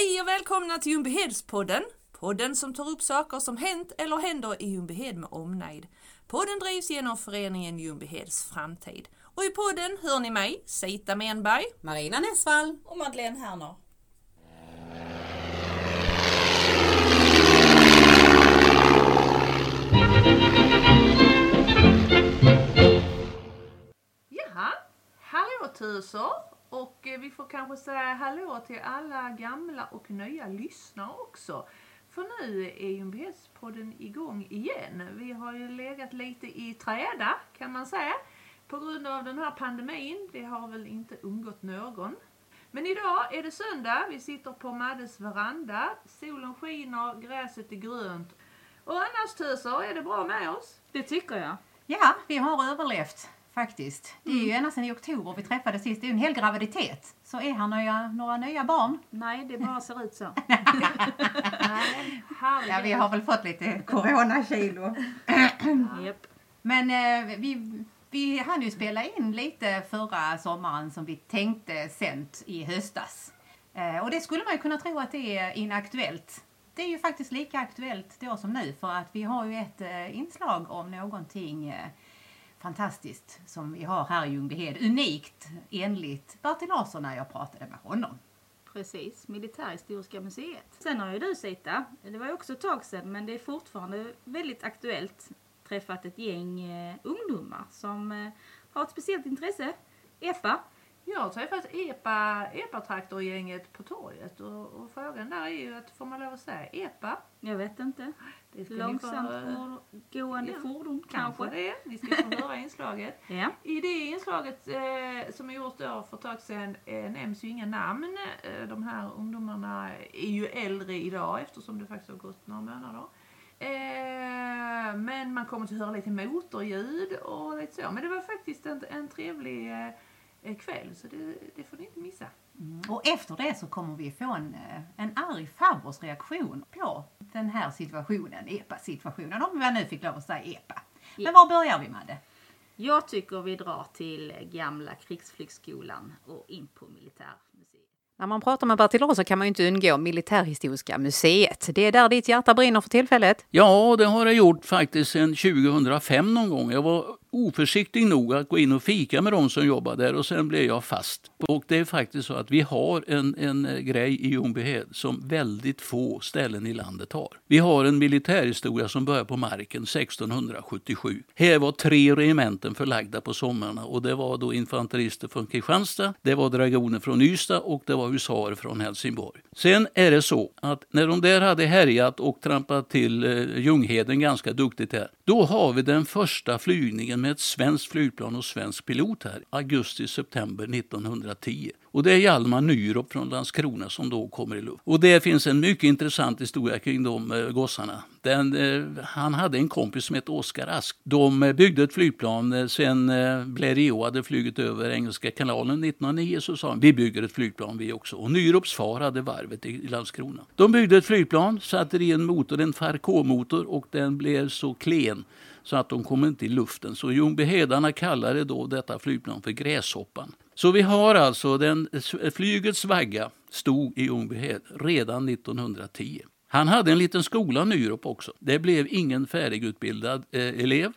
Hej och välkomna till Ljungbyhedspodden. Podden som tar upp saker som hänt eller händer i Ljungbyhed med omnejd. Podden drivs genom föreningen Ljungbyheds framtid. Och i podden hör ni mig, Sita Menberg. Marina Nessvall. och Madeleine Herner. Jaha, hallå tusor! Och eh, vi får kanske säga hallå till alla gamla och nya lyssnare också. För nu är Ljungbyhedspodden igång igen. Vi har ju legat lite i träda kan man säga. På grund av den här pandemin. Det har väl inte undgått någon. Men idag är det söndag. Vi sitter på Maddes veranda. Solen skiner, gräset är grönt. Och annars tusor, är det bra med oss? Det tycker jag. Ja, vi har överlevt faktiskt. Det är ju ända sedan i oktober vi träffades sist. Det är ju en hel graviditet. Så är här några, några nya barn. Nej, det bara ser ut så. Nej, Ja, vi har väl fått lite coronakilo. Japp. Men eh, vi, vi hann ju spela in lite förra sommaren som vi tänkte sänt i höstas. Eh, och det skulle man ju kunna tro att det är inaktuellt. Det är ju faktiskt lika aktuellt då som nu för att vi har ju ett eh, inslag om någonting eh, fantastiskt som vi har här i Ljungbyhed. Unikt enligt Bertil Larsson när jag pratade med honom. Precis, Militärhistoriska museet. Sen har ju du Sita, det var ju också ett tag sedan men det är fortfarande väldigt aktuellt, träffat ett gäng eh, ungdomar som eh, har ett speciellt intresse. EPA. Jag har träffat EPA, EPA-traktorgänget på torget och, och frågan där är ju att får man lov att säga EPA? Jag vet inte. Långsamt få, gående Ja, fordon kanske kanske. det. Ni ska få höra inslaget. Ja. I det inslaget eh, som är gjort då för ett tag sedan eh, nämns ju inga namn. Eh, de här ungdomarna är ju äldre idag eftersom det faktiskt har gått några månader. Eh, men man kommer att höra lite motorljud och lite så. Men det var faktiskt en, en trevlig eh, kväll så det, det får ni inte missa. Och efter det så kommer vi få en, eh, en arg farbros reaktion på den här situationen, EPA-situationen, om jag nu fick lov att säga EPA. Men Ja. var börjar vi med det? Jag tycker vi drar till gamla krigsflygskolan och in på militärmuseet. När man pratar med Bertil Larsson kan man ju inte undgå Militärhistoriska museet. Det är där ditt hjärta brinner för tillfället. Ja, det har jag gjort faktiskt sedan 2005 någon gång. Jag var oförsiktig nog att gå in och fika med de som jobbar där och sen blev jag fast. Och det är faktiskt så att vi har en, en eh, grej i Ljungbyhed som väldigt få ställen i landet har. Vi har en militärhistoria som börjar på marken 1677. Här var tre regementen förlagda på sommarna och det var då infanterister från Kristianstad, det var dragoner från Ystad och det var husarer från Helsingborg. Sen är det så att när de där hade härjat och trampat till eh, Ljungheden ganska duktigt här, då har vi den första flygningen med ett svenskt flygplan och svensk pilot här, augusti-september 1910. Och det är Hjalmar Nyrop från Landskrona som då kommer i luft. Och det finns en mycket intressant historia kring de eh, gossarna. Den, eh, han hade en kompis som hette Oskar Ask. De eh, byggde ett flygplan eh, sen eh, Blériot hade flugit över Engelska kanalen 1909 så sa han vi bygger ett flygplan vi också. Och Nyrops far hade varvet i Landskrona. De byggde ett flygplan, satte i en motor, en Farco-motor och den blev så klen så att de kom inte i luften. Så Ljungbyhedarna kallade då detta flygplan för Gräshoppan. Så vi har alltså den, flygets vagga stod i Ljungbyhed redan 1910. Han hade en liten skola, Nyrop också. Det blev ingen färdigutbildad eh, elev.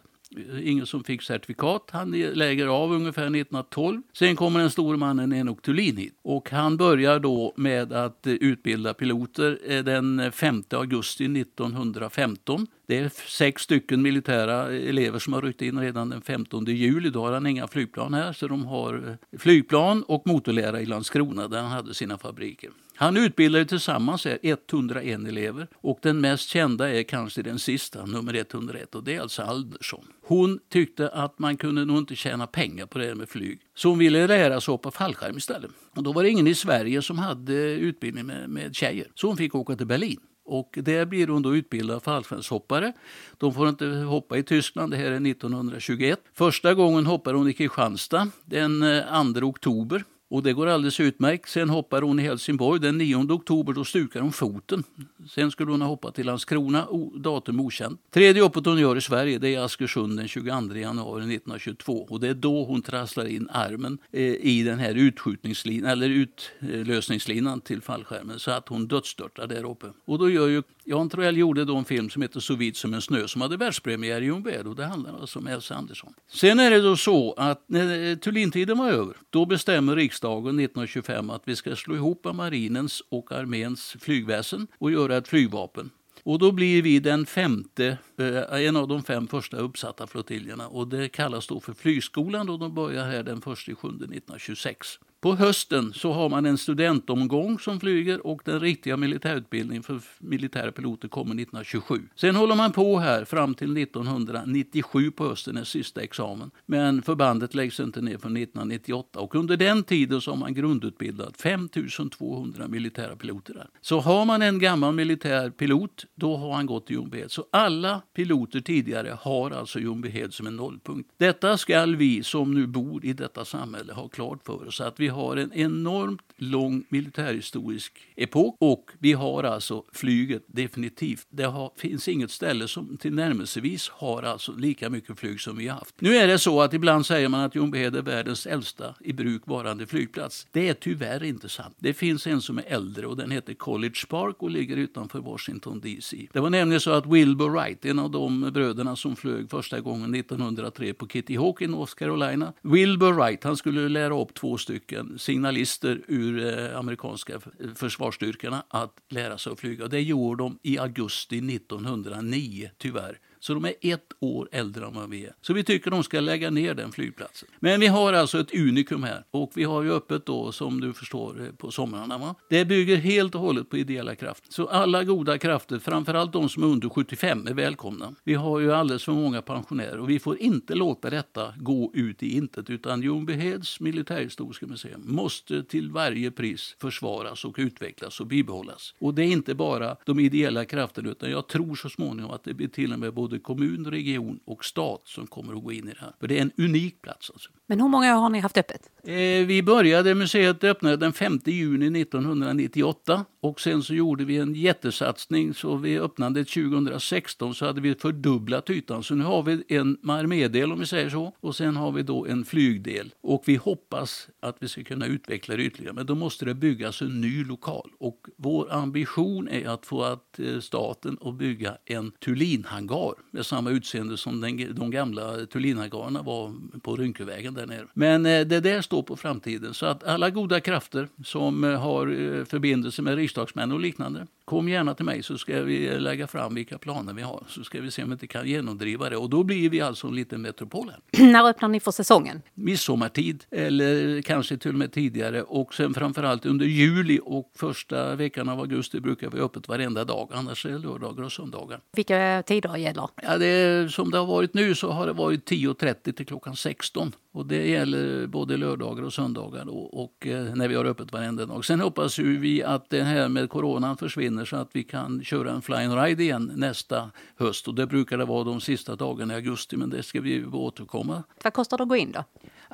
Ingen som fick certifikat. Han lägger av ungefär 1912. Sen kommer den store mannen Enok Thulin hit. Och han börjar då med att eh, utbilda piloter eh, den 5 augusti 1915. Det är sex stycken militära eh, elever som har ryckt in redan den 15 juli. Då har han inga flygplan här, så de har flygplan och motorlära i Landskrona där han hade sina fabriker. Han utbildade tillsammans 101 elever och den mest kända är kanske den sista, nummer 101 och det är alltså Aldersson. Hon tyckte att man kunde nog inte tjäna pengar på det här med flyg. Så hon ville lära sig hoppa fallskärm istället. Och då var det ingen i Sverige som hade utbildning med, med tjejer. Så hon fick åka till Berlin. Och där blir hon då utbildad fallskärmshoppare. De får inte hoppa i Tyskland, det här är 1921. Första gången hoppar hon i Kristianstad den eh, 2 oktober. Och det går alldeles utmärkt. Sen hoppar hon i Helsingborg den 9 oktober. Då stukar hon foten. Sen skulle hon ha hoppat till Landskrona, datum okänt. Tredje hoppet hon gör i Sverige det är i Askersund den 22 januari 1922. Och det är då hon trasslar in armen eh, i den här utskjutningslinan, eller utlösningslinan till fallskärmen så att hon dödsstörtar där uppe. Och då gör ju Jan Troell gjorde då en film som heter Så vit som en snö som hade världspremiär i Ljungbyhed och det handlar alltså om Elsa Andersson. Sen är det då så att när eh, Thulintiden var över, då bestämmer riksdagen 1925 att vi ska slå ihop marinens och arméns flygväsen och göra ett flygvapen. Och då blir vi den femte, eh, en av de fem första uppsatta flottiljerna och det kallas då för flygskolan och de börjar här den 1 juli 1926. På hösten så har man en studentomgång som flyger och den riktiga militärutbildningen för militära piloter kommer 1927. Sen håller man på här fram till 1997 på hösten, den sista examen. Men förbandet läggs inte ner förrän 1998 och under den tiden så har man grundutbildat 5200 militära piloter där. Så har man en gammal militär pilot, då har han gått i Ljungbyhed. Så alla piloter tidigare har alltså Ljungbyhed som en nollpunkt. Detta skall vi som nu bor i detta samhälle ha klart för oss att vi har en enormt lång militärhistorisk epok och vi har alltså flyget definitivt. Det har, finns inget ställe som tillnärmelsevis har alltså lika mycket flyg som vi har haft. Nu är det så att ibland säger man att Ljungbyhed är världens äldsta i bruk varande flygplats. Det är tyvärr inte sant. Det finns en som är äldre och den heter College Park och ligger utanför Washington DC. Det var nämligen så att Wilbur Wright, en av de bröderna som flög första gången 1903 på Kitty Hawk i North Carolina. Wilbur Wright, han skulle lära upp två stycken signalister ur eh, amerikanska försvarsstyrkorna att lära sig att flyga. Det gjorde de i augusti 1909, tyvärr. Så de är ett år äldre än vad vi är. Så vi tycker de ska lägga ner den flygplatsen. Men vi har alltså ett unikum här. Och vi har ju öppet då, som du förstår, eh, på somrarna. Va? Det bygger helt och hållet på ideella krafter. Så alla goda krafter, framförallt de som är under 75, är välkomna. Vi har ju alldeles för många pensionärer och vi får inte låta detta gå ut i intet. Utan Ljungbyheds militärhistoriska museum måste till varje pris försvaras och utvecklas och bibehållas. Och det är inte bara de ideella krafterna utan jag tror så småningom att det blir till och med både kommun, region och stat som kommer att gå in i det här. För det är en unik plats. Alltså. Men hur många har ni haft öppet? Eh, vi började, museet öppnade den 5 juni 1998 och sen så gjorde vi en jättesatsning så vid öppnandet 2016 så hade vi fördubblat ytan. Så nu har vi en armédel om vi säger så och sen har vi då en flygdel och vi hoppas att vi ska kunna utveckla det ytterligare men då måste det byggas en ny lokal och vår ambition är att få att eh, staten att bygga en Tulinhangar med samma utseende som den, de gamla Thulinagarna var på Rynkevägen där nere. Men eh, det där står på framtiden så att alla goda krafter som eh, har förbindelser förbindelse med riksdagsmän och liknande Kom gärna till mig så ska vi lägga fram vilka planer vi har så ska vi se om vi inte kan genomdriva det och då blir vi alltså en liten metropol här. När öppnar ni för säsongen? Midsommartid eller kanske till och med tidigare och sen framförallt under juli och första veckan av augusti brukar vi ha öppet varenda dag annars är det lördagar och söndagar. Vilka tider gäller? Ja, det som det har varit nu så har det varit 10.30 till klockan 16 och det gäller både lördagar och söndagar då, och eh, när vi har öppet varenda dag. Sen hoppas ju vi att det här med coronan försvinner så att vi kan köra en flying ride igen nästa höst och det brukar det vara de sista dagarna i augusti men det ska vi återkomma Vad kostar det att gå in då?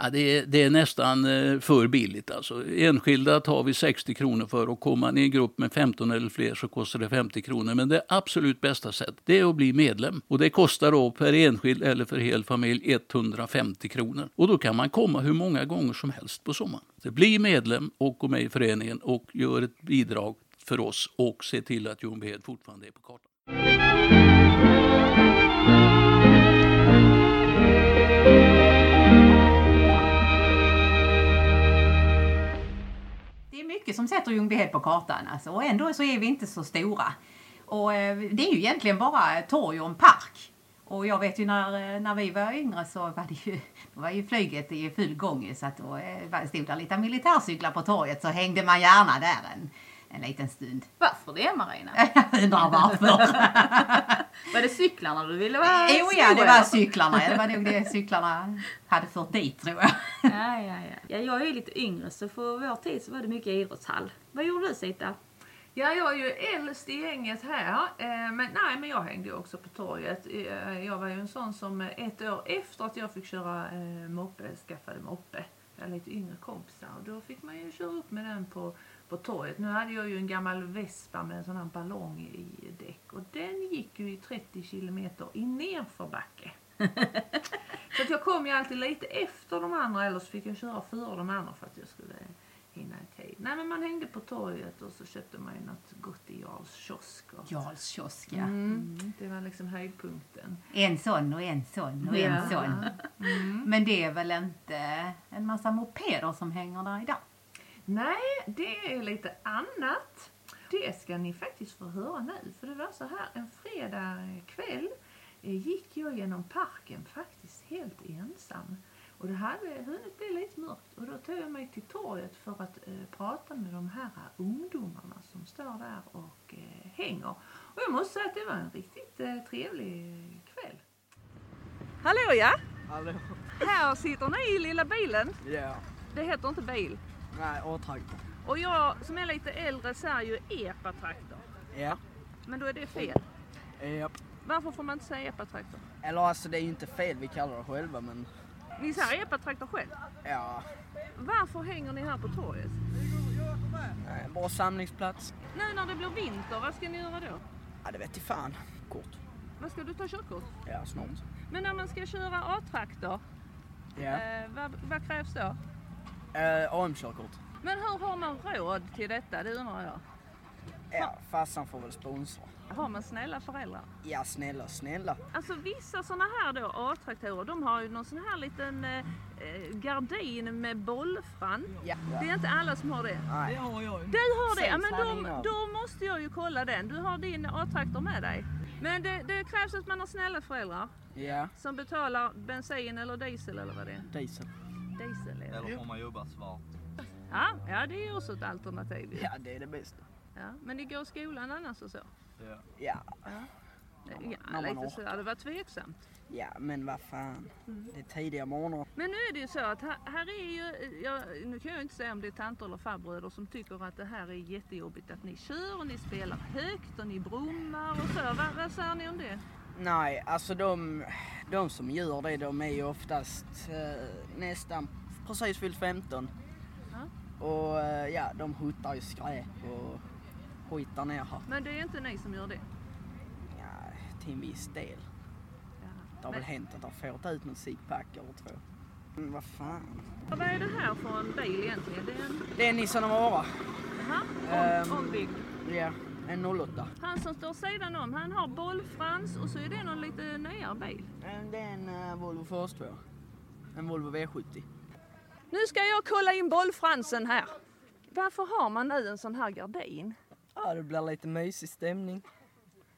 Ja, det, är, det är nästan eh, för billigt. Alltså. Enskilda tar vi 60 kronor för och kommer man i en grupp med 15 eller fler så kostar det 50 kronor. Men det absolut bästa sättet det är att bli medlem. Och det kostar då per enskild eller för hel familj 150 kronor. Och då kan man komma hur många gånger som helst på sommaren. Så bli medlem och gå med i föreningen och gör ett bidrag för oss och se till att Ljungbyhed fortfarande är på kartan. Mycket sätter Ljungbyhed på kartan alltså, och ändå så är vi inte så stora. Och eh, det är ju egentligen bara torg och en park. Och jag vet ju när, eh, när vi var yngre så var det ju, då var ju flyget i full gång så att då eh, stod det lite militärcyklar på torget så hängde man gärna där en, en liten stund. Varför det Marina? Jag undrar varför. Var det cyklarna du ville vara jo ja, det var cyklarna. Det var nog det cyklarna hade fört dit tror jag. Ja, ja, ja. ja, jag är ju lite yngre så för vår tid så var det mycket idrottshall. Vad gjorde du Sita? Ja, jag är ju äldst i gänget här. eh, Men nej, men jag hängde ju också på torget. Eh, Jag var ju en sån som ett år efter att jag fick köra eh, moppe, skaffade moppe. jag hade lite yngre kompisar och då fick man ju köra upp med den på, på torget. Nu hade jag ju en gammal Vespa med en sån här ballong i däck och den gick ju i 30 kilometer i nerförbacke. så att jag kom ju alltid lite efter de andra eller så fick jag köra före de andra för att jag skulle hinna i tid. Nej men man hängde på torget och så köpte man ju något gott i Jarls kiosk. Jarls kiosk, ja. Mm, det var liksom höjdpunkten. En sån och en sån och en Ja. sån. Men det är väl inte en massa mopeder som hänger där idag? Nej, det är lite annat. Det ska ni faktiskt få höra nu. För det var så här, en fredag kväll eh, gick jag genom parken faktiskt helt ensam. Och det hade hunnit bli lite mörkt och då tog jag mig till torget för att eh, prata med de här ungdomarna som står där och eh, hänger. Och jag måste säga att det var en riktigt eh, trevlig kväll. Hallå ja! Hallå? Här sitter ni i lilla bilen. Ja. Det heter inte bil. Nej, A-traktor. Och jag som är lite äldre säger ju epatraktor. Ja. Men då är det fel. Japp. Varför får man inte säga epatraktor? Eller alltså det är ju inte fel, vi kallar det själva men Ni säger epatraktor själv. ja. Varför hänger ni här på torget? Nej, Bra samlingsplats. Nu när det blir vinter, vad ska ni göra då? Ja, det vet i fan. Kort. Vad ska du ta körkort? Ja, snart. Men när man ska köra A-traktor, Ja. eh, vad, vad krävs då? Eh, AM-körkort. Men hur har man råd till detta? Det undrar jag. Ja, farsan får väl sponsra. Har man snälla föräldrar? Ja, snälla, snälla. Alltså vissa sådana här då A-traktorer, de har ju någon sån här liten eh, eh, gardin med bollfront. Ja. Det är inte alla som har det. Nej. har jag ju. Du har det? Ja, men då, då måste jag ju kolla den. Du har din A-traktor med dig. Men det, det krävs att man har snälla föräldrar Ja, som betalar bensin eller diesel eller vad det är. diesel. Diesel är det. Eller får man jobba svart? Ja, ja, det är ju också ett alternativ. ju. Ja, det är det bästa. Ja, men ni går skolan annars och så? Ja. Ja, Ja, man lite så. Ja, det var tveksamt. ja men vad fan. Mm. Det är tidiga morgnar. Men nu är det ju så att här, här är ju, ja, nu kan jag inte säga om det är tanter eller farbröder som tycker att det här är jättejobbigt att ni kör och ni spelar högt och ni brummar och så. Vad, vad säger ni om det? Nej, alltså de, de som gör det de är ju oftast eh, nästan precis fyllt 15. Och eh, ja, de huttar ju skräp och skitar ner här. Men det är inte ni som gör det? Ja, till en viss del. Det har Men- väl hänt att de får ta ut någon ciggpack eller två. Men vad fan. Vad är det här för en bil egentligen? Det är en Det är en Nissan Navara. aha, Ehm. om, ombyggd. Ja, en 08. Han som står sidan om, han har bollfrans och så är det någon lite nyare bil. Eh, Det är en uh, Volvo Force 2. En Volvo V70. Nu ska jag kolla in bollfransen här. Varför har man nu en sån här gardin? Ja, det blir lite mysig stämning.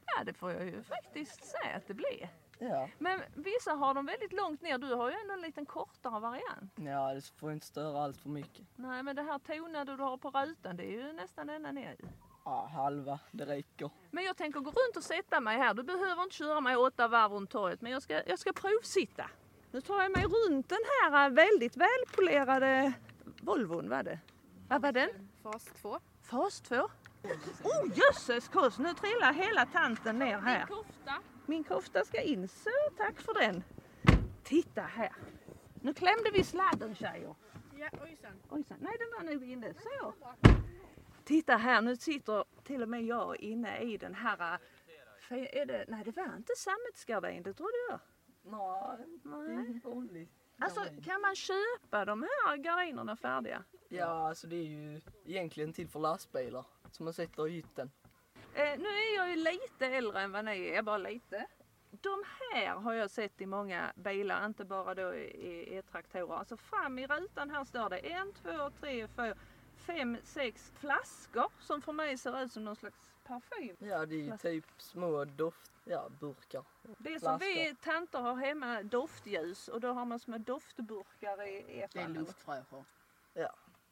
Ja, det får jag ju faktiskt säga att det blir. Ja. Men vissa har dem väldigt långt ner. Du har ju ändå en liten kortare variant. Ja, det får inte störa allt för mycket. Nej, men det här tonade du har på rutan, det är ju nästan ända ner ju. Ja, halva, det räcker. Men jag tänker gå runt och sätta mig här. Du behöver inte köra mig åtta varv runt torget, men jag ska, jag ska provsitta. Nu tar jag mig runt den här äh, väldigt välpolerade Volvon, var det? Vad var den? Fas 2. Fas 2. Oh jösses kors, nu trillar hela tanten ner här. Kofta. Min kofta ska in, så tack för den. Titta här. Nu klämde vi sladden tjejer. Ja, ojsan. Ojsan, nej den var nog inne. Så. Titta här, nu sitter till och med jag inne i den här... äh, Är det, nej det var inte sammetsgardin, det trodde jag. Nej, Nej. vanligt. Alltså kan man köpa de här gardinerna färdiga? Ja, alltså det är ju egentligen till för lastbilar som man sätter i hytten. Eh, nu är jag ju lite äldre än vad ni är, bara lite. De här har jag sett i många bilar, inte bara då i, i E-traktorer. Alltså fram i rutan här står det en, två, tre, fyra, fem, sex flaskor som för mig ser ut som någon slags parfym. Ja, det är ju Flask- typ små doft, ja, burkar. Det är som vi tanter har hemma, doftljus och då har man små doftburkar i Det är epan. luftfräscher.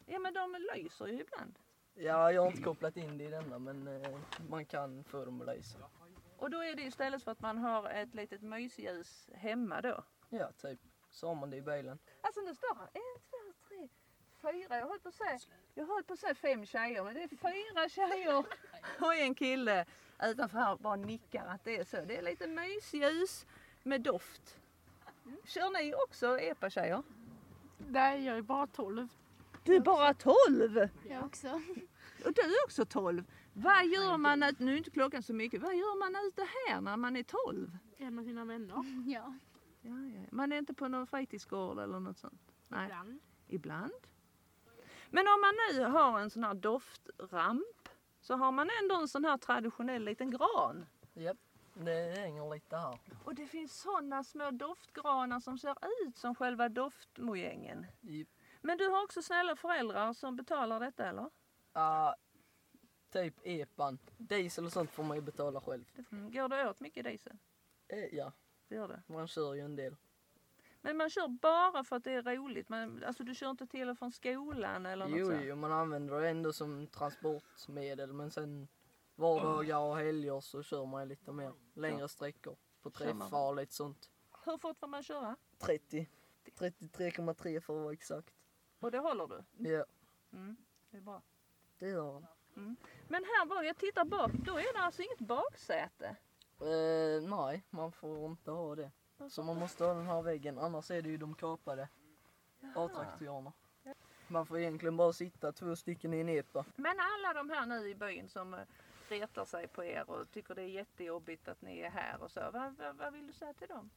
Ja men de lyser ju ibland. Ja, jag har inte kopplat in det i denna men eh, man kan få dem att lysa. Och då är det istället för att man har ett litet mysljus hemma då. Ja, typ. Så har man det i bilen. Alltså nu står här en, två, tre, fyra. Jag höll på att säga, jag höll på att säga fem tjejer men det är fyra tjejer och en kille utanför här bara nickar att det är så. Det är lite mysljus med doft. Kör ni också epa-tjejer? Nej, jag är bara 12. Du är bara 12! Jag också. Och du är också 12. Vad gör man, ut- nu är inte klockan så mycket, vad gör man ute här när man är 12? En med sina vänner. Ja. Ja, ja. Man är inte på någon fritidsgård eller något sånt? Nej. Ibland. Ibland. Men om man nu har en sån här doftramp så har man ändå en sån här traditionell liten gran. Japp, det hänger lite här. Och det finns såna små doftgranar som ser ut som själva doftmojängen. Japp. Men du har också snälla föräldrar som betalar detta eller? Ja, typ epan. Diesel och sånt får man ju betala själv. Mm. Går det åt mycket diesel? Eh, ja, Det gör det. man kör ju en del. Men man kör bara för att det är roligt? Man, alltså du kör inte till och från skolan eller något Jo, så? jo, man använder det ändå som transportmedel men sen vardagar och helger så kör man lite mer längre sträckor på träffar och lite sånt. Hur fort får man köra? 30. 33,3 för att vara exakt. Och det håller du? Ja, Mm. Det är bra. det gör han. Men här bak, jag tittar bak, då är det alltså inget baksäte? Eh, nej, man får inte ha det. Så man måste ha den här väggen, annars är det ju de kapade A-traktorerna. Man får egentligen bara sitta två stycken i en epa. Men alla de här nu i byn som eh, retar sig på er och tycker det är jättejobbigt att ni är här och så. Vad, vad, vad vill du säga till dem?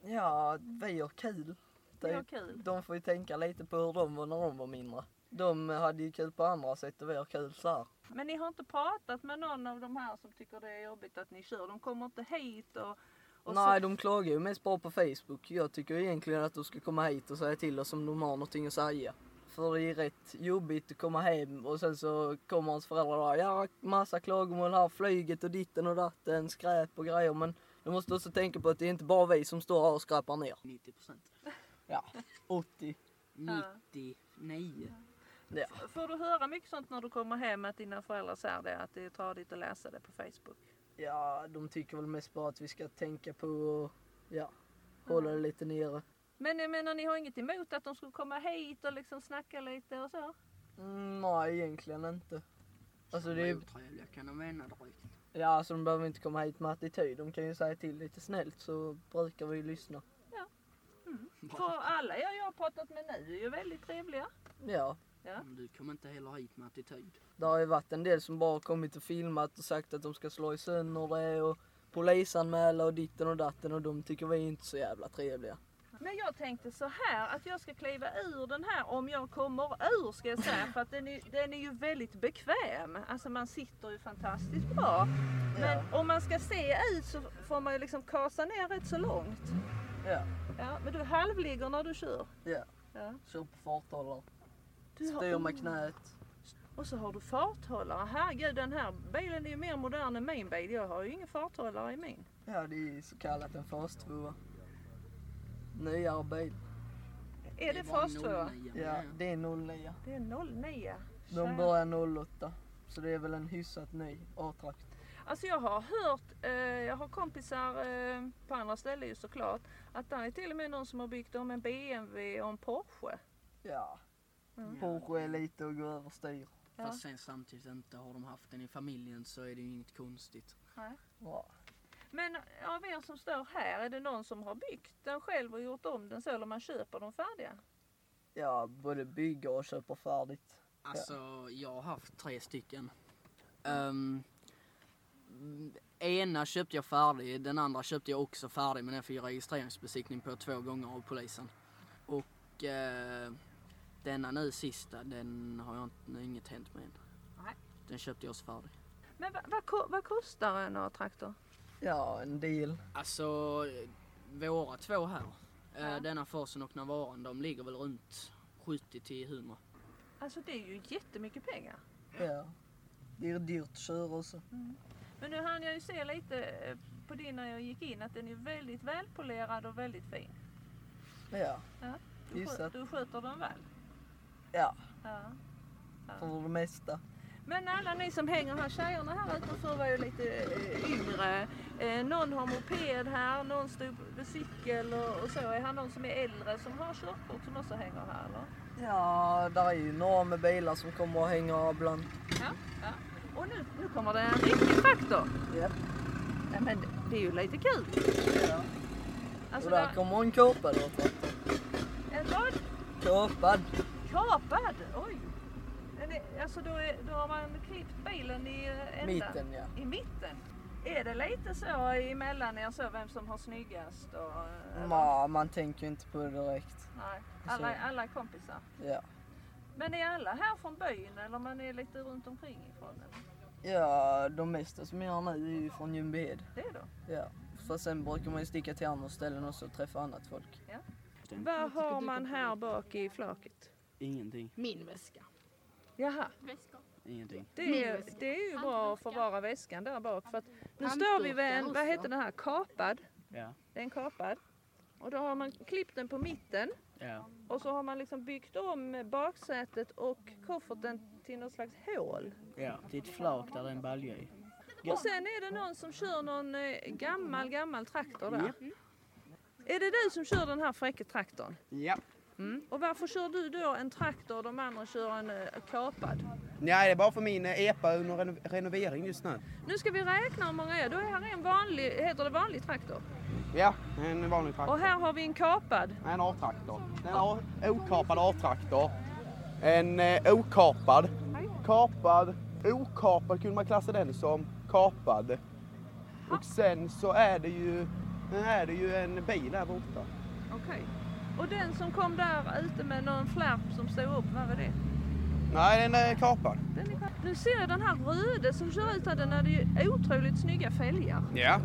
Ja, vi har kul. Det är Typ. kul. De får ju tänka lite på hur de var när de var mindre. De hade ju kul på andra sätt och vi har kul så här. Men ni har inte pratat med någon av de här som tycker det är jobbigt att ni kör? De kommer inte hit och... och Nej, så... de klagar ju mest bara på Facebook. Jag tycker egentligen att de ska komma hit och säga till oss om de har någonting att säga. För det är rätt jobbigt att komma hem och sen så kommer hans föräldrar där. Ja, massa klagomål här, flyget och ditten och datten, skräp och grejer. Men du måste också tänka på att det är inte bara vi som står här och skräpar ner. 90 procent. Ja, 80. 99. Ja. Får du höra mycket sånt när du kommer hem att dina föräldrar säger det? Att det är tradigt att läsa det på Facebook? Ja, de tycker väl mest bara att vi ska tänka på och ja, hålla det lite nere. Men jag menar, ni har inget emot att de skulle komma hit och liksom snacka lite och så? Mm, nej, egentligen inte. Alltså det är, Otrevliga kan de mena direkt. ja, alltså de behöver inte komma hit med attityd. De kan ju säga till lite snällt så brukar vi ju lyssna. För alla jag, jag har pratat med nu är ju väldigt trevliga. Ja, Ja. Men du kommer inte heller hit med attityd. det har ju varit en del som bara kommit och filmat och sagt att de ska slå i sönder det och polisanmäla och ditten och datten och de tycker vi är inte så jävla trevliga. Men jag tänkte så här att jag ska kliva ur den här om jag kommer ur ska jag säga för att den är, den är ju väldigt bekväm. Alltså man sitter ju fantastiskt bra. Men om man ska se ut så får man ju liksom kasa ner rätt så långt. Ja, Ja, men du halvligger när du kör. ja. Ja. Kör på farthållare. Du har- Styr med knät. Och så har du farthållare. Herregud den här bilen är ju mer modern än min bil. Jag har ju ingen farthållare i min. Ja, det är så kallat en fas 2. Nyare bil. Är det bara fas 2? 09. Ja, det är 09. Det är 09. De börjar 08. Så det är väl en hyfsat ny A-trakt. Alltså jag har hört, eh, jag har kompisar eh, på andra ställen ju såklart, att det är till och med någon som har byggt om en BMW och en Porsche. Ja. Mm. Porsche är lite att gå överstyr. Ja. Fast sen samtidigt inte har de haft den i familjen så är det ju inget konstigt. Ja. Men av er som står här, är det någon som har byggt den själv och gjort om den så eller man köper dem färdiga? ja, både bygger och köper färdigt. Alltså jag har haft tre stycken. Um, ena köpte jag färdig, den andra köpte jag också färdig men den fick jag registreringsbesiktning på två gånger av polisen. Och eh, denna nu sista, den har jag inte, inget hänt med än. Nej. Den köpte jag också färdig. Men vad, vad, vad kostar en A-traktor? Ja, en del. Alltså eh, våra två här, eh, Ja. denna Forsen och Navaran, de ligger väl runt 70 till 100. Alltså det är ju jättemycket pengar. Ja. Det är dyrt att köra också. Men nu hann jag ju se lite eh, på din när jag gick in att den är väldigt välpolerad och väldigt fin. Ja. Du, Just skö- du sköter den väl? Ja, Ja. för det mesta. Men alla ni som hänger här, tjejerna här utanför var ju lite eh, yngre. Eh, någon har moped här, någon stod på cykel och, så. Är han någon som är äldre som har körkort som också hänger här eller? Ja, där är ju några med bilar som kommer och hänger ibland. Ja. ja. Och nu, nu kommer det en riktig traktor. Ja. Ja, men det- det är ju lite kul. ja. Alltså, Och där där, kommer en kåpa då. en vad? Kapad. Kapad? Oj! Är alltså då, är, då har man klippt bilen i eh, ända, Mitten ja. i mitten. Är det lite så emellan er så vem som har snyggast? Och, eller? Ma, man tänker ju inte på det direkt. Nej, alla, alla är kompisar. Ja. Men är alla här från byn eller man är lite runt omkring ifrån? Eller? ja, de mesta som jag är nu är ju från Ljungbyhed. Det då? Ja. För sen brukar man ju sticka till andra ställen också och träffa annat folk. Vad har man här bak i flaket? Ingenting. Min väska. Jaha, Ingenting. det är, det är ju bra att förvara väskan där bak. För att nu står vi vid en, vad heter den här, kapad. Ja. Det är en kapad. Och då har man klippt den på mitten Ja. och så har man liksom byggt om baksätet och kofferten till något slags hål. ja. Är ett flak där det är en balja i. Och sen är det någon som kör någon eh, gammal, gammal traktor där. Är det du som kör den här fräcka traktorn? Ja. Mm. Och varför kör du då en traktor och de andra kör en eh, kapad? Nej, det är bara för min eh, EPA är under reno- renovering just nu. Nu ska vi räkna hur många är. Då är här en vanlig, heter det vanlig traktor? Ja, en vanlig traktor. Och här har vi en kapad. En A-traktor. En okapad A-traktor. En eh, okapad. Kapad. Okapad kunde man klassa den som. Kapad. Och sen så är det ju, är det ju en bil där borta. Okej. Och den som kom där ute med någon flärp som stod upp, vad var det? Nej, den är kapad. Den är... Nu ser jag den här röde som kör ut här, den hade ju otroligt snygga fälgar. Ja.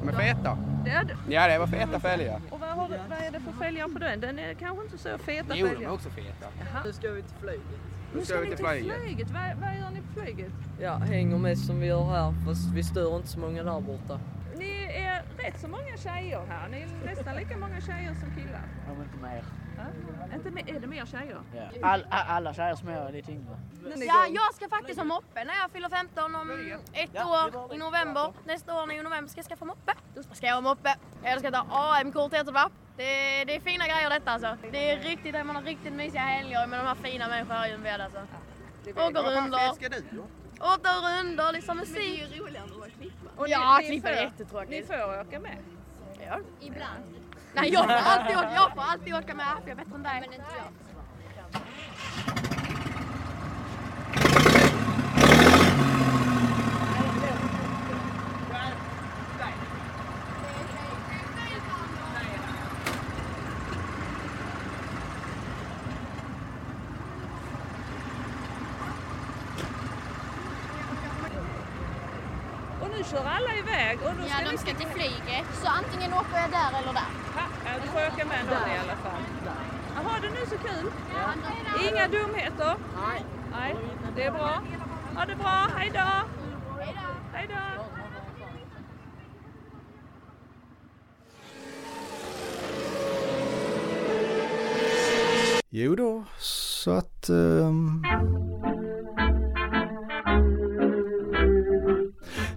De är feta. Det är det. Ja, det var feta fälgar. Och vad, har du, vad är det för fälgar på den? Den är kanske inte så feta Jo, de fälgar. är också feta. Jaha. Nu ska vi till flyget. Nu ska ni till flyget. Vad, vad gör ni på flyget? Ja, hänger mest som vi gör här fast vi stör inte så många där borta. Rätt så många tjejer här. Ni är nästan lika många tjejer som killar. Om inte mer. Ja? Inte mer, är det mer tjejer? Ja. All, alla tjejer som jag är lite yngre. Ja, jag ska faktiskt ha moppe när jag fyller 15 om ett år i november. Nästa år i november ska jag skaffa moppe. Då ska jag ha moppe. Jag ska ta AM-kort heter det va? Det, det är fina grejer detta alltså. Det är riktigt, man har riktigt mysiga helger med de här fina människorna i Ljungbyhed alltså. Åker ska du då? Åker rundor, liksom musik. Och Ja, ni är får- jättetråkigt. Ni får åka med. Ja. Ibland. Nej, jag får alltid åka, jag får alltid åka med för jag är bättre än dig. Men inte jag. Och nu kör alla iväg. Och nu Ja, ska de ska till flyget. Så antingen åker jag där eller där. Ja, ja, du får åka med någon i alla fall. Jaha, det nu så kul. Inga dumheter? Nej. Nej, det är bra. Ha det bra, hej då! Hej då! Jo då, så att... ehm,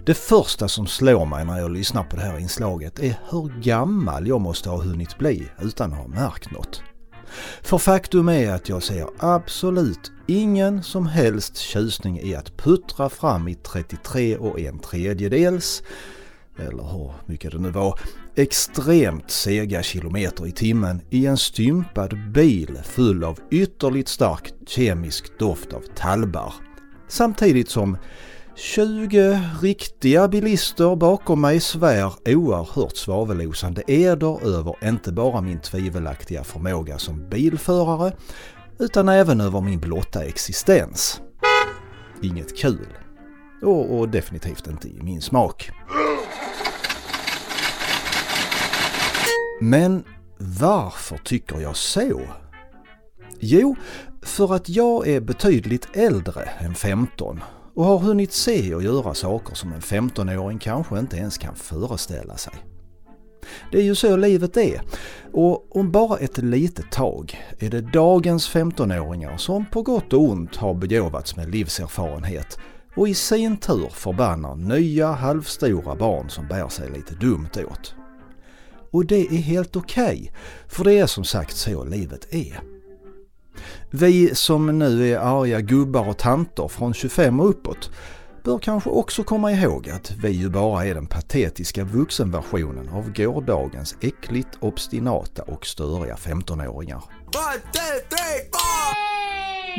Det första som slår mig när jag lyssnar på det här inslaget är hur gammal jag måste ha hunnit bli utan att ha märkt något. För faktum är att jag ser absolut ingen som helst tjusning i att puttra fram i 33 och en tredjedels, eller hur mycket det nu var, extremt sega kilometer i timmen i en stympad bil full av ytterligt stark kemisk doft av tallbar. Samtidigt som 20 riktiga bilister bakom mig svär oerhört svavelosande eder över inte bara min tvivelaktiga förmåga som bilförare utan även över min blotta existens. Inget kul. Och, och definitivt inte i min smak. Men varför tycker jag så? Jo, för att jag är betydligt äldre än 15 och har hunnit se och göra saker som en 15-åring kanske inte ens kan föreställa sig. Det är ju så livet är och om bara ett litet tag är det dagens 15-åringar som på gott och ont har begåvats med livserfarenhet och i sin tur förbannar nya halvstora barn som bär sig lite dumt åt. Och det är helt okej, okay, för det är som sagt så livet är. Vi som nu är arga gubbar och tanter från 25 och uppåt bör kanske också komma ihåg att vi ju bara är den patetiska vuxenversionen av gårdagens äckligt obstinata och störiga 15-åringar.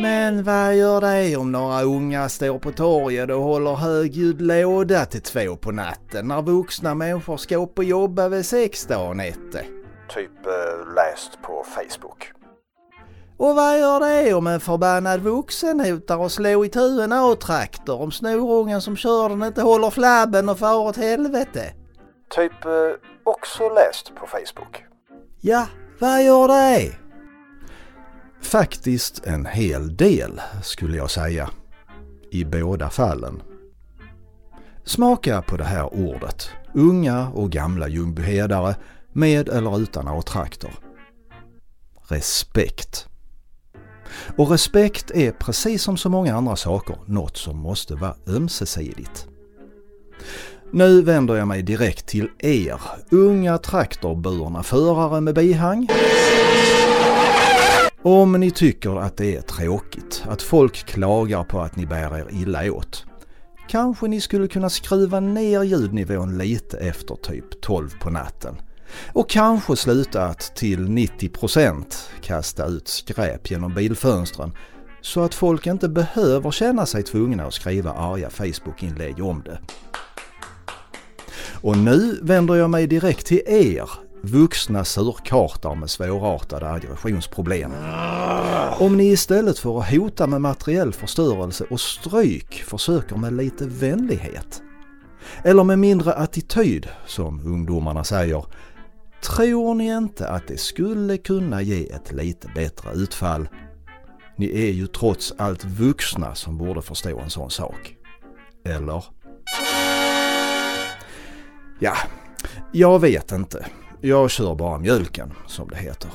Men vad gör det om några unga står på torget och håller högljudd låda till två på natten när vuxna människor ska upp och jobba vid sex dagen ette? Typ eh, läst på Facebook. Och vad gör det om en förbannad vuxen hotar att slå i en A-traktor om snorungen som kör den inte håller flabben och far åt helvete? Typ eh, också läst på Facebook. Ja, vad gör det? Faktiskt en hel del skulle jag säga. I båda fallen. Smaka på det här ordet. Unga och gamla Ljungbyhedare med eller utan A-traktor. Respekt. Och respekt är precis som så många andra saker något som måste vara ömsesidigt. Nu vänder jag mig direkt till er, unga traktorburna förare med bihang. Om ni tycker att det är tråkigt att folk klagar på att ni bär er illa åt, kanske ni skulle kunna skruva ner ljudnivån lite efter typ 12 på natten och kanske sluta att till 90% kasta ut skräp genom bilfönstren så att folk inte behöver känna sig tvungna att skriva arga Facebook-inlägg om det. Och nu vänder jag mig direkt till er, vuxna surkartar med svårartade aggressionsproblem. Om ni istället för att hota med materiell förstörelse och stryk försöker med lite vänlighet. Eller med mindre attityd, som ungdomarna säger, Tror ni inte att det skulle kunna ge ett lite bättre utfall? Ni är ju trots allt vuxna som borde förstå en sån sak. Eller? Ja, jag vet inte. Jag kör bara mjölken, som det heter.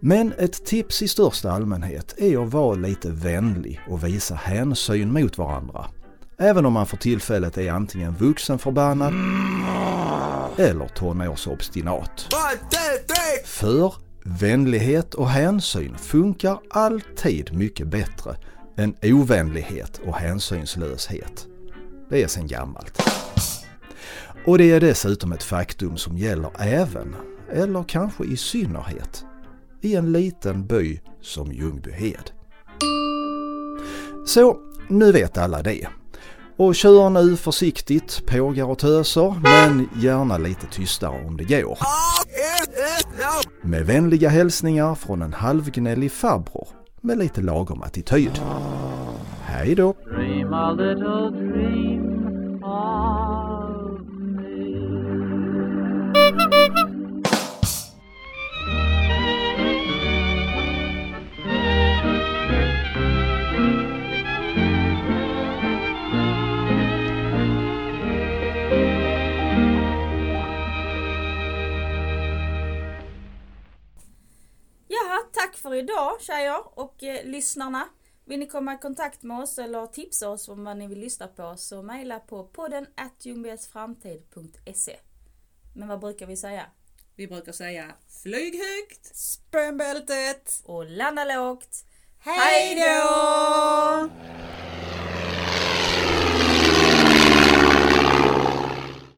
Men ett tips i största allmänhet är att vara lite vänlig och visa hänsyn mot varandra. Även om man för tillfället är antingen vuxenförbannad eller tonårsobstinat. För vänlighet och hänsyn funkar alltid mycket bättre än ovänlighet och hänsynslöshet. Det är sedan gammalt. Och det är dessutom ett faktum som gäller även, eller kanske i synnerhet, i en liten by som Ljungbyhed. Så, nu vet alla det. Och kör nu försiktigt, pågar och töser, men gärna lite tystare om det går. Med vänliga hälsningar från en halvgnällig farbror med lite lagom attityd. Hej då! Dream för idag tjejer och eh, lyssnarna. Vill ni komma i kontakt med oss eller tipsa oss om vad ni vill lyssna på så mejla på podden ljungbysframtid.se. Men vad brukar vi säga? Vi brukar säga flyg högt, spänn bältet och landa lågt. Hej då!